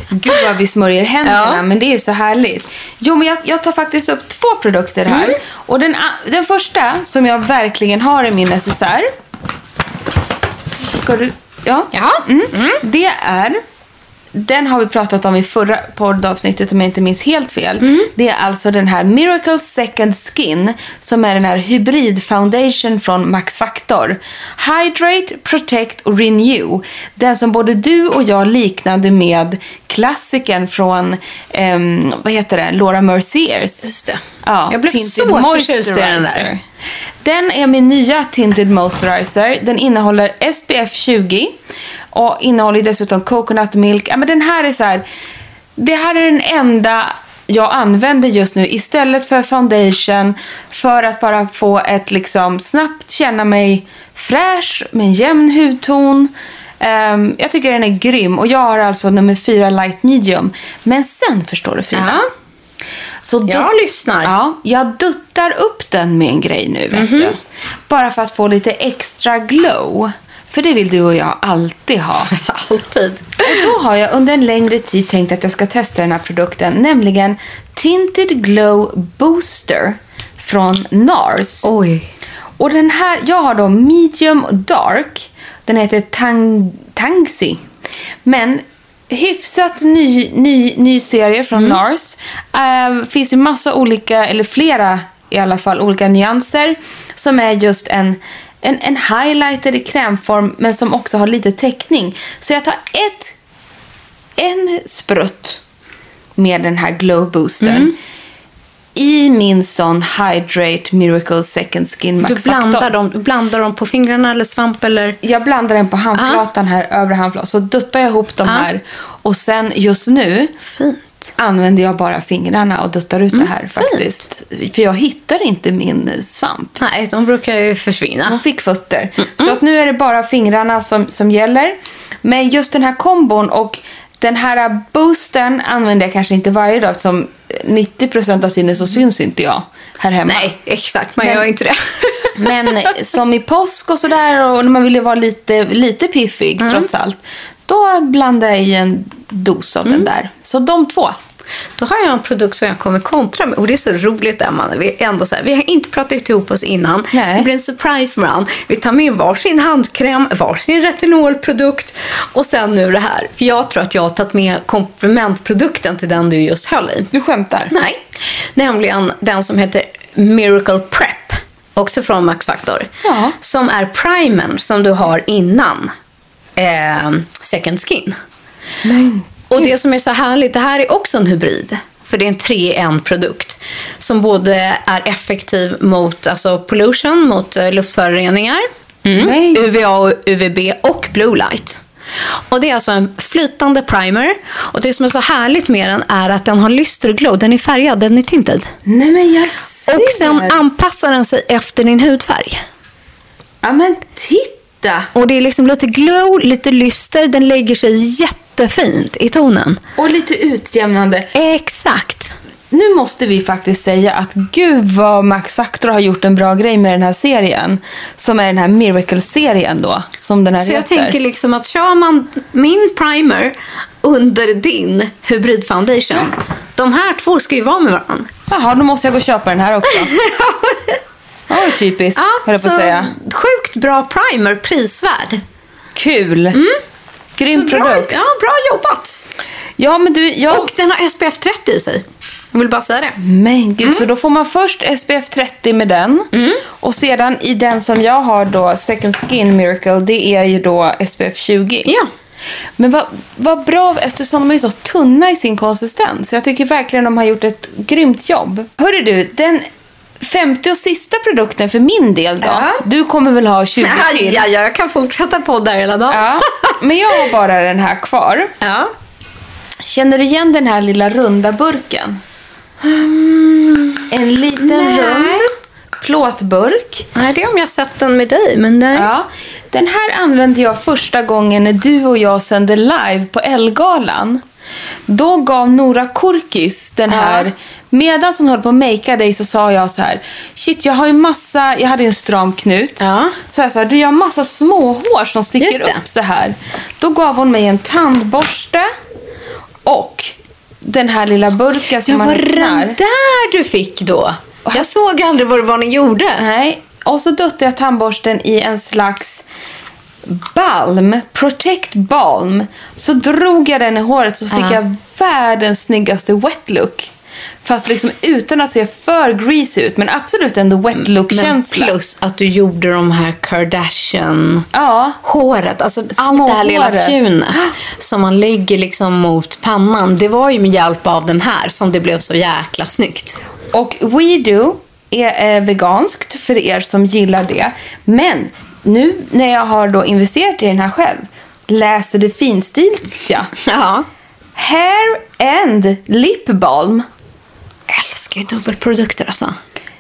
Gud vad vi smörjer händerna, Ja. men det är ju så härligt. Jo, men jag, jag tar faktiskt upp två produkter här. Mm. Och den, den första som jag verkligen har i min necessär. Ska du... Ja. Ja. Mm. Det är... Den har vi pratat om i förra poddavsnittet om jag inte minns helt fel. Mm. Det är alltså den här Miracle Second Skin som är den här hybrid foundation från Max Factor. Hydrate, Protect och Renew. Den som både du och jag liknade med klassikern från, ehm, vad heter det, Laura Merciers. Just det. Ja, Jag blev Tinted så förtjust i den där. Den är min nya Tinted Moisturizer. Den innehåller SPF 20 och innehåller dessutom coconut milk. Ja, men den här är så här, det här är den enda jag använder just nu istället för foundation för att bara få ett liksom snabbt känna mig fräsch med en jämn hudton. Ehm, jag tycker den är grym och jag har alltså nummer 4 light medium. Men sen förstår du Frida. Ja. Så Jag dutt- lyssnar. Ja, jag duttar upp den med en grej nu, vet Mhm. du. Bara för att få lite extra glow. För det vill du och jag alltid ha. <laughs> Alltid. Och då har jag under en längre tid tänkt att jag ska testa den här produkten, nämligen Tinted Glow Booster från NARS. Oj. Och den här, jag har då medium dark. Den heter Tang, Tangsi. Men hyfsat ny, ny, ny serie från Mm. NARS. Uh, finns ju massa olika, eller flera i alla fall, olika nyanser. Som är just en, en, en highlighter i krämform men som också har lite täckning. Så jag tar ett, en sprutt med den här glow boostern. Mm. I min sån Hydrate Miracle Second Skin Max Du blandar, dem, du blandar dem på fingrarna eller svamp eller? Jag blandar den på handflatan här, övre handflatan. Så duttar jag ihop de Ah. här. Och sen just nu Fint. använder jag bara fingrarna och duttar ut det här faktiskt. För jag hittar inte min svamp. Nej, de brukar ju försvinna. Hon fick fötter. Så att nu är det bara fingrarna som, som gäller. Men just den här kombon och den här boosten använder jag kanske inte varje dag eftersom 90% av tiden så syns inte jag här hemma. Nej, exakt. Man Men- gör inte det. <laughs> Men som i påsk och sådär och när man ville vara lite, lite piffig Mm. trots allt. Då blandar jag i en dos av Mm. den där. Så de två. Då har jag en produkt som jag kommer kontra med. Och det är så roligt, Emma. Vi, ändå så här, vi har inte pratat ihop oss innan. Nej. Det blir en surprise för varandra. Vi tar med varsin handkräm, varsin retinolprodukt och sen nu det här. För jag tror att jag har tagit med komplementprodukten till den du just höll i. Du skämtar? Nej. Nämligen den som heter Miracle Prep. Också från Max Factor. Ja. Som är primern som du har innan eh, Second Skin. Men Och det som är så härligt, det här är också en hybrid. för det är en 3-1-produkt som både är effektiv mot alltså pollution, mot eh, luftföroreningar, mm. UVA, och UVB och blue light. Och Det är alltså en flytande primer. Och Det som är så härligt med den är att den har lyster glow. Den är färgad, den är tinted. Nej men jag ser. Och sen anpassar den sig efter din hudfärg. Ja men titta! Och det är liksom lite glow, lite lyster. Den lägger sig jättefint i tonen. Och lite utjämnande. Exakt. Nu måste vi faktiskt säga att gud vad Max Factor har gjort en bra grej med den här serien. Som är den här Miracle-serien då. Som den här Så jag heter. tänker liksom att kör man min primer under din hybrid foundation. De här två ska ju vara med varandra. Jaha, då måste jag gå och köpa den här också. <laughs> Ja, det var typiskt, höll jag på att säga. Sjukt bra primer, prisvärd. Kul. Grym Så bra- produkt. Ja, bra jobbat. Ja, men du, jag... Och den har SPF 30 i sig. Jag vill bara säga det. Men gud, så då får man först SPF 30 med den. Och sedan i den som jag har då, Second Skin Miracle, det är ju då SPF 20. Ja. Men vad, vad bra eftersom de är så tunna i sin konsistens. Jag tycker verkligen de har gjort ett grymt jobb. Hörru du, den femte och sista produkten för min del då. Ja. Du kommer väl ha 20 <laughs> till? Ja, jag kan fortsätta podda hela dagen. Ja, men jag har bara den här kvar. Ja. Känner du igen den här lilla runda burken? En liten Nej. rund plåtburk. Nej, det är om jag sett den med dig, men nej. Ja, den här använde jag första gången när du och jag sände live på Elgalan. Då gav Nora Korkis den här, medan hon höll på att makea dig så sa jag så här, shit jag har ju massa, jag hade en stram knut. Ja. Så jag sa, du jag har massa småhår som sticker upp så här. Då gav hon mig en tandborste och den här lilla burken som Ja, man var öppnar. den där du fick då? Jag såg aldrig vad det var ni gjorde. Nej, och så dötte jag tandborsten i en slags balm, protect balm. Så drog jag den i håret så fick Ja. jag världens snyggaste wet look. Fast liksom utan att se för greasy ut, men absolut ändå wet Men look-känsla. plus att du gjorde de här Kardashian Ja, alltså allt det här lilla fjunet som man lägger liksom mot pannan. Det var ju med hjälp av den här som det blev så jäkla snyggt. och We Do är eh, veganskt för er som gillar det. Men nu när jag har då investerat i den här själv, läser det finstilt ja. Hair and lip balm. Älskar ju dubbelprodukter alltså.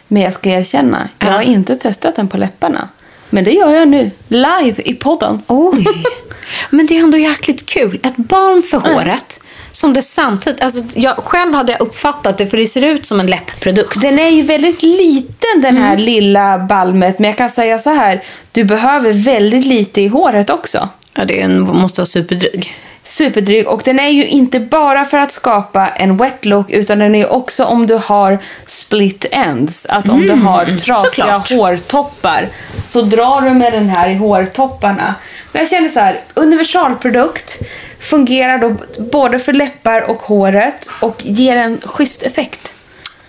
Men jag ska erkänna, jag Ja. har inte testat den på läpparna. Men det gör jag nu, live i podden. Oj. <laughs> Men det är ändå jäkligt kul. Ett balm för håret. Som det samtidigt, alltså jag, själv hade jag uppfattat det för det ser ut som en läppprodukt. Den är ju väldigt liten den här lilla balmet. Men jag kan säga så här, du behöver väldigt lite i håret också. Ja, det är en, måste vara superdryg. Superdryg och den är ju inte bara för att skapa en wet look utan den är också om du har split ends. Alltså om du har trasiga såklart. hårtoppar. Så drar du med den här i hårtopparna. Men jag känner så här, universalprodukt. Fungerar då både för läppar och håret och ger en schysst effekt.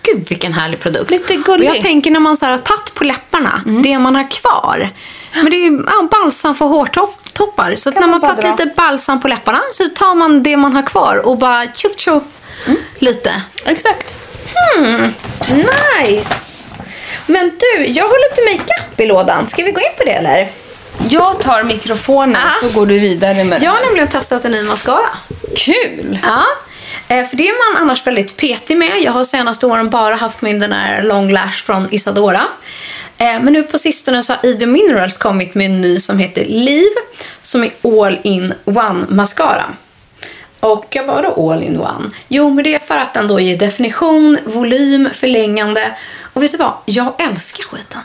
Gud vilken härlig produkt. Lite gullig. Och jag tänker när man så här har tagit på läpparna, det man har kvar. Men det är ju ja, balsam för hårtoppar. Så när man man tagit dra. lite balsam på läpparna så tar man det man har kvar och bara tjoff tjoff lite. Exakt. Hmm, nice. Men du, jag har lite makeup i lådan. Ska vi gå in på det eller? Jag tar mikrofonen Ah. så går du vidare med Jag har nämligen testat en ny mascara. Kul! Ja, eh, för det är man annars väldigt petig med. Jag har senaste åren bara haft min den här long lash från Isadora. Eh, Men nu på sistone så har Ida Minerals kommit med en ny som heter Liv som är all in one mascara. Och jag bara all in one? Jo, men det är för att den då ger definition, volym, förlängande. Och vet du vad? Jag älskar skiten.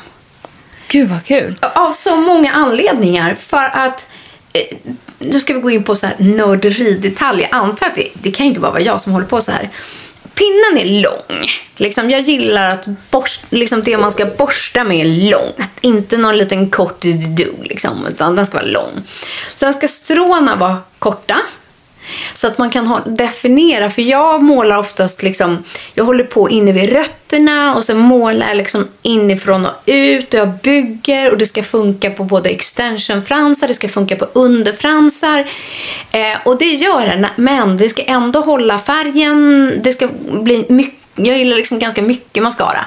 Gud vad kul. Av så många anledningar. För att, eh, nu ska vi gå in på så här nörderidetaljer. Jag antar att det, det kan inte bara vara jag som håller på så här. Pinnen är lång. Liksom, jag gillar att borst, liksom det man ska borsta med är långt. Inte någon liten kort du liksom, utan den ska vara lång. Sen ska stråna vara korta. Så att man kan ha, definiera, för jag målar oftast liksom, jag håller på inne vid rötterna och sen målar jag liksom inifrån och ut och jag bygger och det ska funka på både extensionfransar, det ska funka på underfransar. Eh, och det gör det, men det ska ändå hålla färgen, det ska bli mycket jag gillar liksom ganska mycket mascara.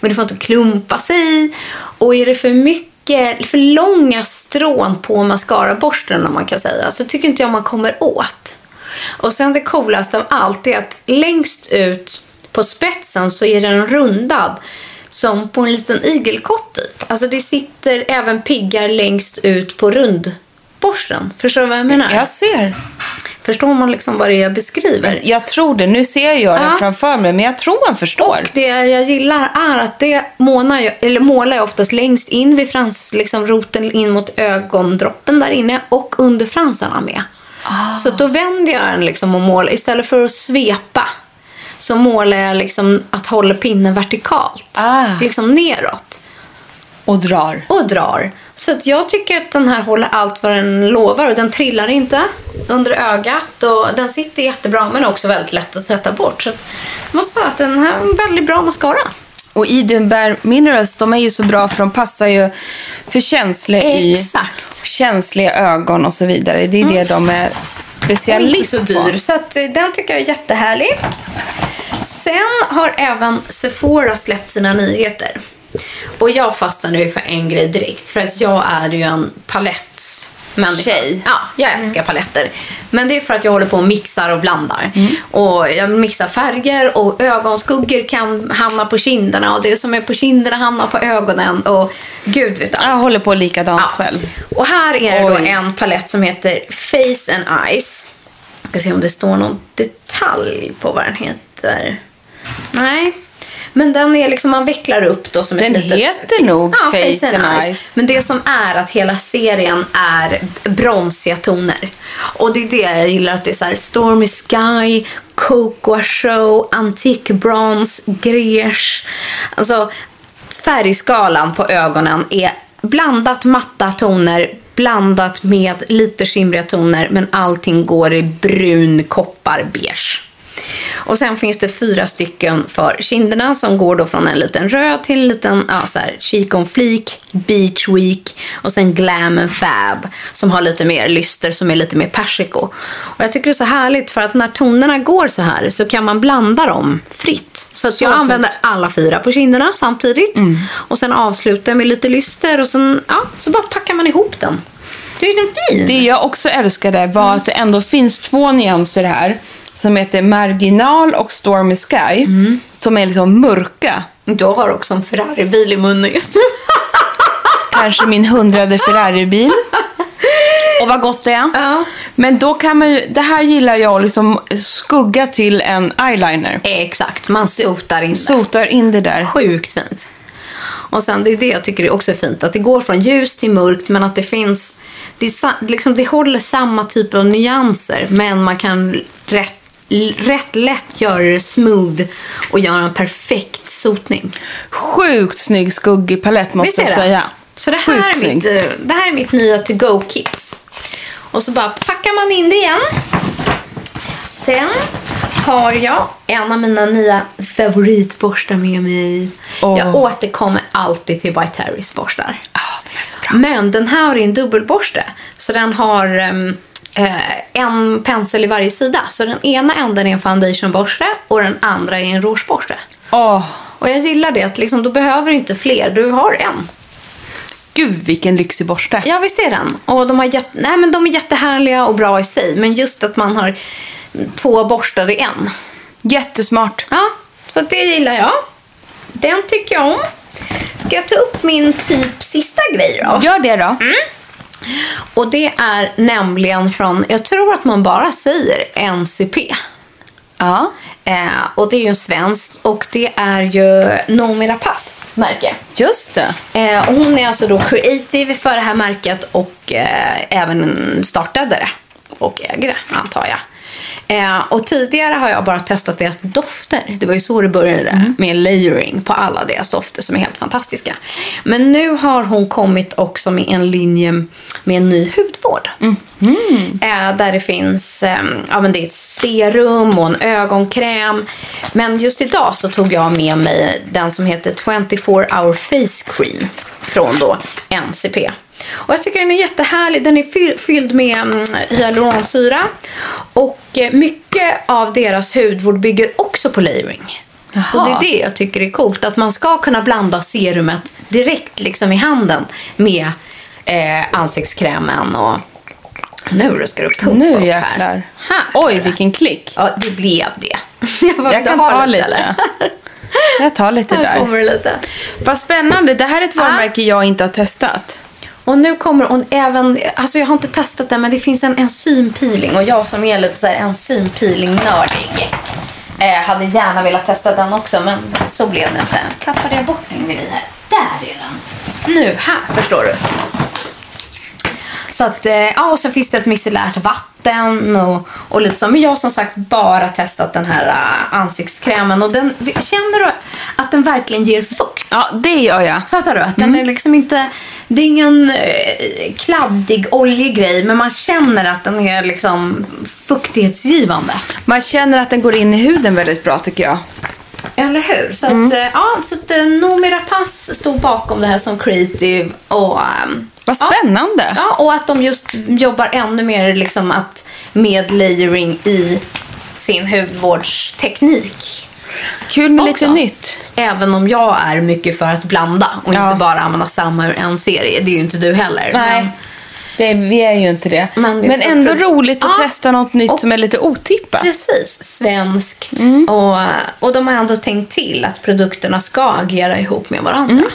Men det får inte klumpa sig. Och är det för mycket, för långa strån på mascaraborsten om man kan säga, så tycker inte jag man kommer åt. Och sen det coolaste av allt är att längst ut på spetsen så är den rundad som på en liten igelkott typ. Alltså det sitter även piggar längst ut på rundborsten. Förstår du vad jag menar? Jag ser. Förstår man liksom vad det är jag beskriver? Jag tror det. Nu ser jag Ja. den framför mig, men jag tror man förstår. Och det jag gillar är att det målar jag, eller målar jag oftast längst in vid frans, liksom roten in mot ögondroppen där inne och under fransarna med. Så att då vänder jag den liksom och målar. Istället för att svepa så målar jag liksom att hålla pinnen vertikalt. Liksom neråt. Och drar. Och drar. Så att jag tycker att den här håller allt vad den lovar och den trillar inte under ögat och den sitter jättebra men också väldigt lätt att tvätta bort. Så att jag måste säga att den här är en väldigt bra mascara. Och Bare Minerals, de är ju så bra för de passar ju för känsliga i Exakt. känsliga ögon och så vidare. Det är det de är Och specialist inte så på. dyr. Så att, eh, den tycker jag är jättehärlig. Sen har även Sephora släppt sina nyheter. Och jag fastnade ju för en grej direkt. För att jag är ju en palettmänniska. Tjej. Ja, jag älskar paletter. Men det är för att jag håller på och mixar och blandar. Och jag mixar färger och ögonskuggor kan hamna på kinderna. Och det som är på kinderna hamnar på ögonen. Och gud vet allt. Jag håller på likadant själv. Och här är det då en palett som heter Face and Eyes. Ska se om det står någon detalj på vad den heter. Nej. Men den är liksom, man vecklar upp då som Den ett litet... heter nog ja, Face and Eyes. Men det som är att hela serien är bronsiga toner. Och det är det jag gillar, att det är så här Stormy Sky, Cocoa Show, Antique Bronze, Grèche. Alltså färgskalan på ögonen är blandat matta toner blandat med lite skimriga toner men allting går i brun koppar beige. Och sen finns det fyra stycken för kinderna som går då från en liten röd till en liten ja, så här, cheek on fleek, beach week och sen glam and fab som har lite mer lyster som är lite mer persiko. Och jag tycker det är så härligt för att när tonerna går så här så kan man blanda dem fritt. Så att Så jag fint. använder alla fyra på kinderna samtidigt och sen avslutar med lite lyster och sen ja, så bara packar man ihop den. Det är den fin. Det jag också älskade var att det ändå finns två nyanser här som heter Marginal och Stormy Sky som är liksom mörka. Du har också en Ferrari-bil i munnen just nu. <laughs> Kanske min hundrade Ferrari-bil. Och vad gott det är. Ja. Men då kan man ju, det här gillar jag att liksom skugga till en eyeliner. Exakt, man sotar in det. Sotar in det där. Sjukt fint. Och sen det är det jag tycker är också fint. Att det går från ljus till mörkt men att det finns... Det, är, liksom, det håller samma typ av nyanser men man kan rätt, rätt lätt göra det smooth och göra en perfekt sotning. Sjukt snygg skuggig palett måste jag säga. Så det här, Sjukt är mitt, snygg. eh, det här är mitt nya to-go-kit. Och så bara packar man in det igen. Sen har jag en av mina nya favoritborstar med mig. Åh. Jag återkommer alltid till By Terrys borstar. Ah, de är så bra. Men den här är en dubbelborste. Så den har ehm, eh, en pensel i varje sida. Så den ena änden är en foundationborste och den andra är en rougeborste. Åh, Och jag gillar det att liksom, då behöver du inte fler, du har en. gud vilken lyxig borste. Ja, visst är den. Och de, har jätte, nej, men de är jättehärliga och bra i sig. Men just att man har två borstar i en. Jättesmart. Ja, så det gillar jag. Den tycker jag om. Ska jag ta upp min typ sista grej då? Gör det då. Och det är nämligen från, jag tror att man bara säger NCP. Ja. Eh, och det är ju svenskt och det är ju Noomi Rapace märke. Just det. Eh, och hon är alltså då creative för det här märket och eh, även startade det. Och äger det, antar jag. Eh, och tidigare har jag bara testat deras dofter. Det var ju så det började med layering på alla deras dofter som är helt fantastiska. Men nu har hon kommit också med en linje med en ny hudvård. Eh, där det finns eh, ja, men det är ett serum och en ögonkräm. Men just idag så tog jag med mig den som heter 24 hour face cream från då NCP. Och jag tycker den är jättehärlig. Den är fy- fylld med mm, hyaluronsyra. Och eh, mycket av deras hudvård bygger också på layering. Och det är det jag tycker är coolt. Att man ska kunna blanda serumet direkt liksom i handen med eh, ansiktskrämen och nu ska du pumpa Nu jäklar. här. Oj, vilken klick. Ja, det blev det. <laughs> Jag, Jag "Vill kan ta lite. eller?" Jag tar lite Här där. kommer det lite. Vad spännande. Det här är ett varumärke jag inte har testat. Och nu kommer hon även, alltså jag har inte testat det men det finns en enzympeeling och jag som är lite så här enzympeeling-nördig eh, hade gärna velat testa den också men så blev det inte. Tappade jag bort min grej här? Där är den. Nu, här förstår du. Så att, eh, ja, och så finns det ett micellärt vatten och, och lite så. Men jag har som sagt bara testat den här uh, ansiktskrämen och den, känner du att den verkligen ger fukt? Ja, det gör jag. Fattar du? Att den är liksom inte, det är ingen eh, kladdig, oljig grej men man känner att den är liksom fuktighetsgivande. Man känner att den går in i huden väldigt bra tycker jag. Eller hur? Så Mm. eh, ja, så att eh, Noomi Rapace stod bakom det här som creative. Och, ehm, Vad spännande. Ja, och att de just jobbar ännu mer liksom att, med layering i sin hudvårdsteknik. Kul med Också. lite nytt. Även om jag är mycket för att blanda och Ja. inte bara använda samma ur en serie. Det är ju inte du heller. Nej. Men, Det, vi är ju inte det. Men Men, det så ändå kul. roligt att Ja. testa något nytt Och- som är lite otippat. Precis, svenskt. Mm. Och, och de har ändå tänkt till att produkterna ska agera ihop med varandra. Mm.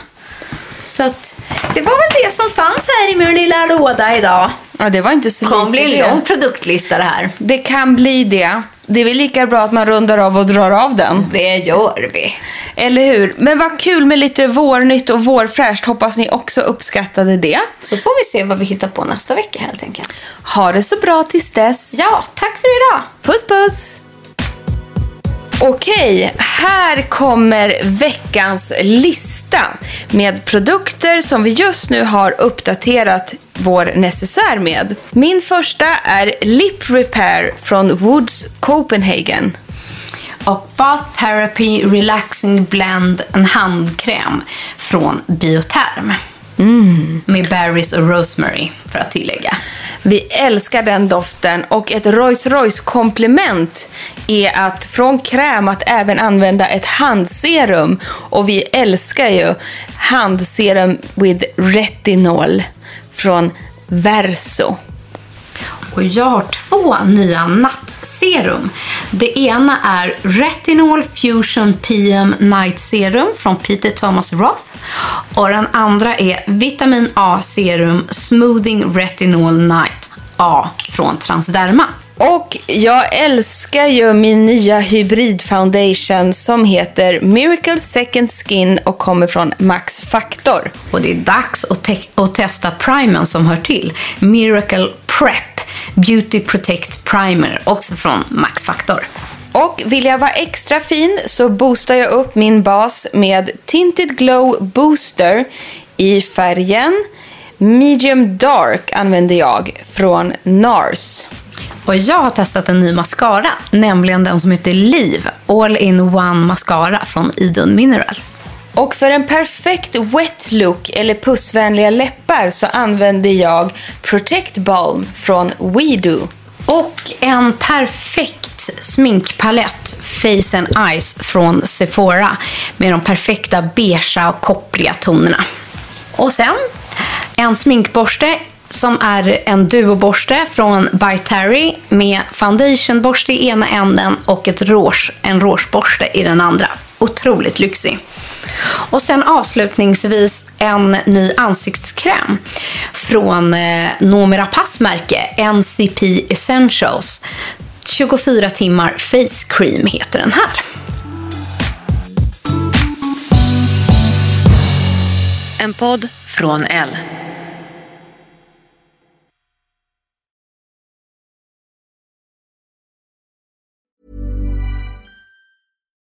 Så att, det var väl det som fanns här i min lilla låda idag. Ja, det var inte så Det lite bli en lång produktlista det här. Det kan bli det. Det är väl lika bra att man rundar av och drar av den. Det gör vi. Eller hur? Men vad kul med lite vårnytt och vårfräscht. Hoppas ni också uppskattade det. Så får vi se vad vi hittar på nästa vecka helt enkelt. Ha det så bra tills dess. Ja, tack för idag. Puss puss! Okej, här kommer veckans lista med produkter som vi just nu har uppdaterat vår necessär med. Min första är Lip Repair från Woods Copenhagen. Och Bath Therapy Relaxing Blend, en handkräm från Mm. Med berries och rosemary, för att tillägga. Vi älskar den doften och ett Rolls Royce komplement är att från kräm att även använda ett handserum. Och vi älskar ju handserum with retinol från Verso. Och jag har två nya nattserum. Det ena är Retinol Fusion PM Night Serum från Peter Thomas Roth. Och den andra är Vitamin A Serum Smoothing Retinol Night A från Transderma. Och jag älskar ju min nya hybridfoundation som heter Miracle Second Skin och kommer från Max Factor. Och det är dags att, te- att testa primern som hör till. Miracle Prep Beauty Protect Primer, också från Max Factor. Och vill jag vara extra fin så boostar jag upp min bas med Tinted Glow Booster i färgen Medium Dark använder jag från NARS. Och jag har testat en ny mascara, nämligen den som heter Liv All in One Mascara från Idun Minerals. Och för en perfekt wet look eller pussvänliga läppar så använder jag Protect Balm från WeDo. Och en perfekt sminkpalett, Face and Eyes från Sephora med de perfekta beigea och koppriga tonerna. Och sen en sminkborste som är en duoborste från By Terry med foundationborste i ena änden och ett rouge, en rougeborste i den andra. Otroligt lyxig. Och sen avslutningsvis en ny ansiktskräm från eh, Noomi Rapace märke, NCP Essentials. 24 timmar face cream heter den här. En podd från L.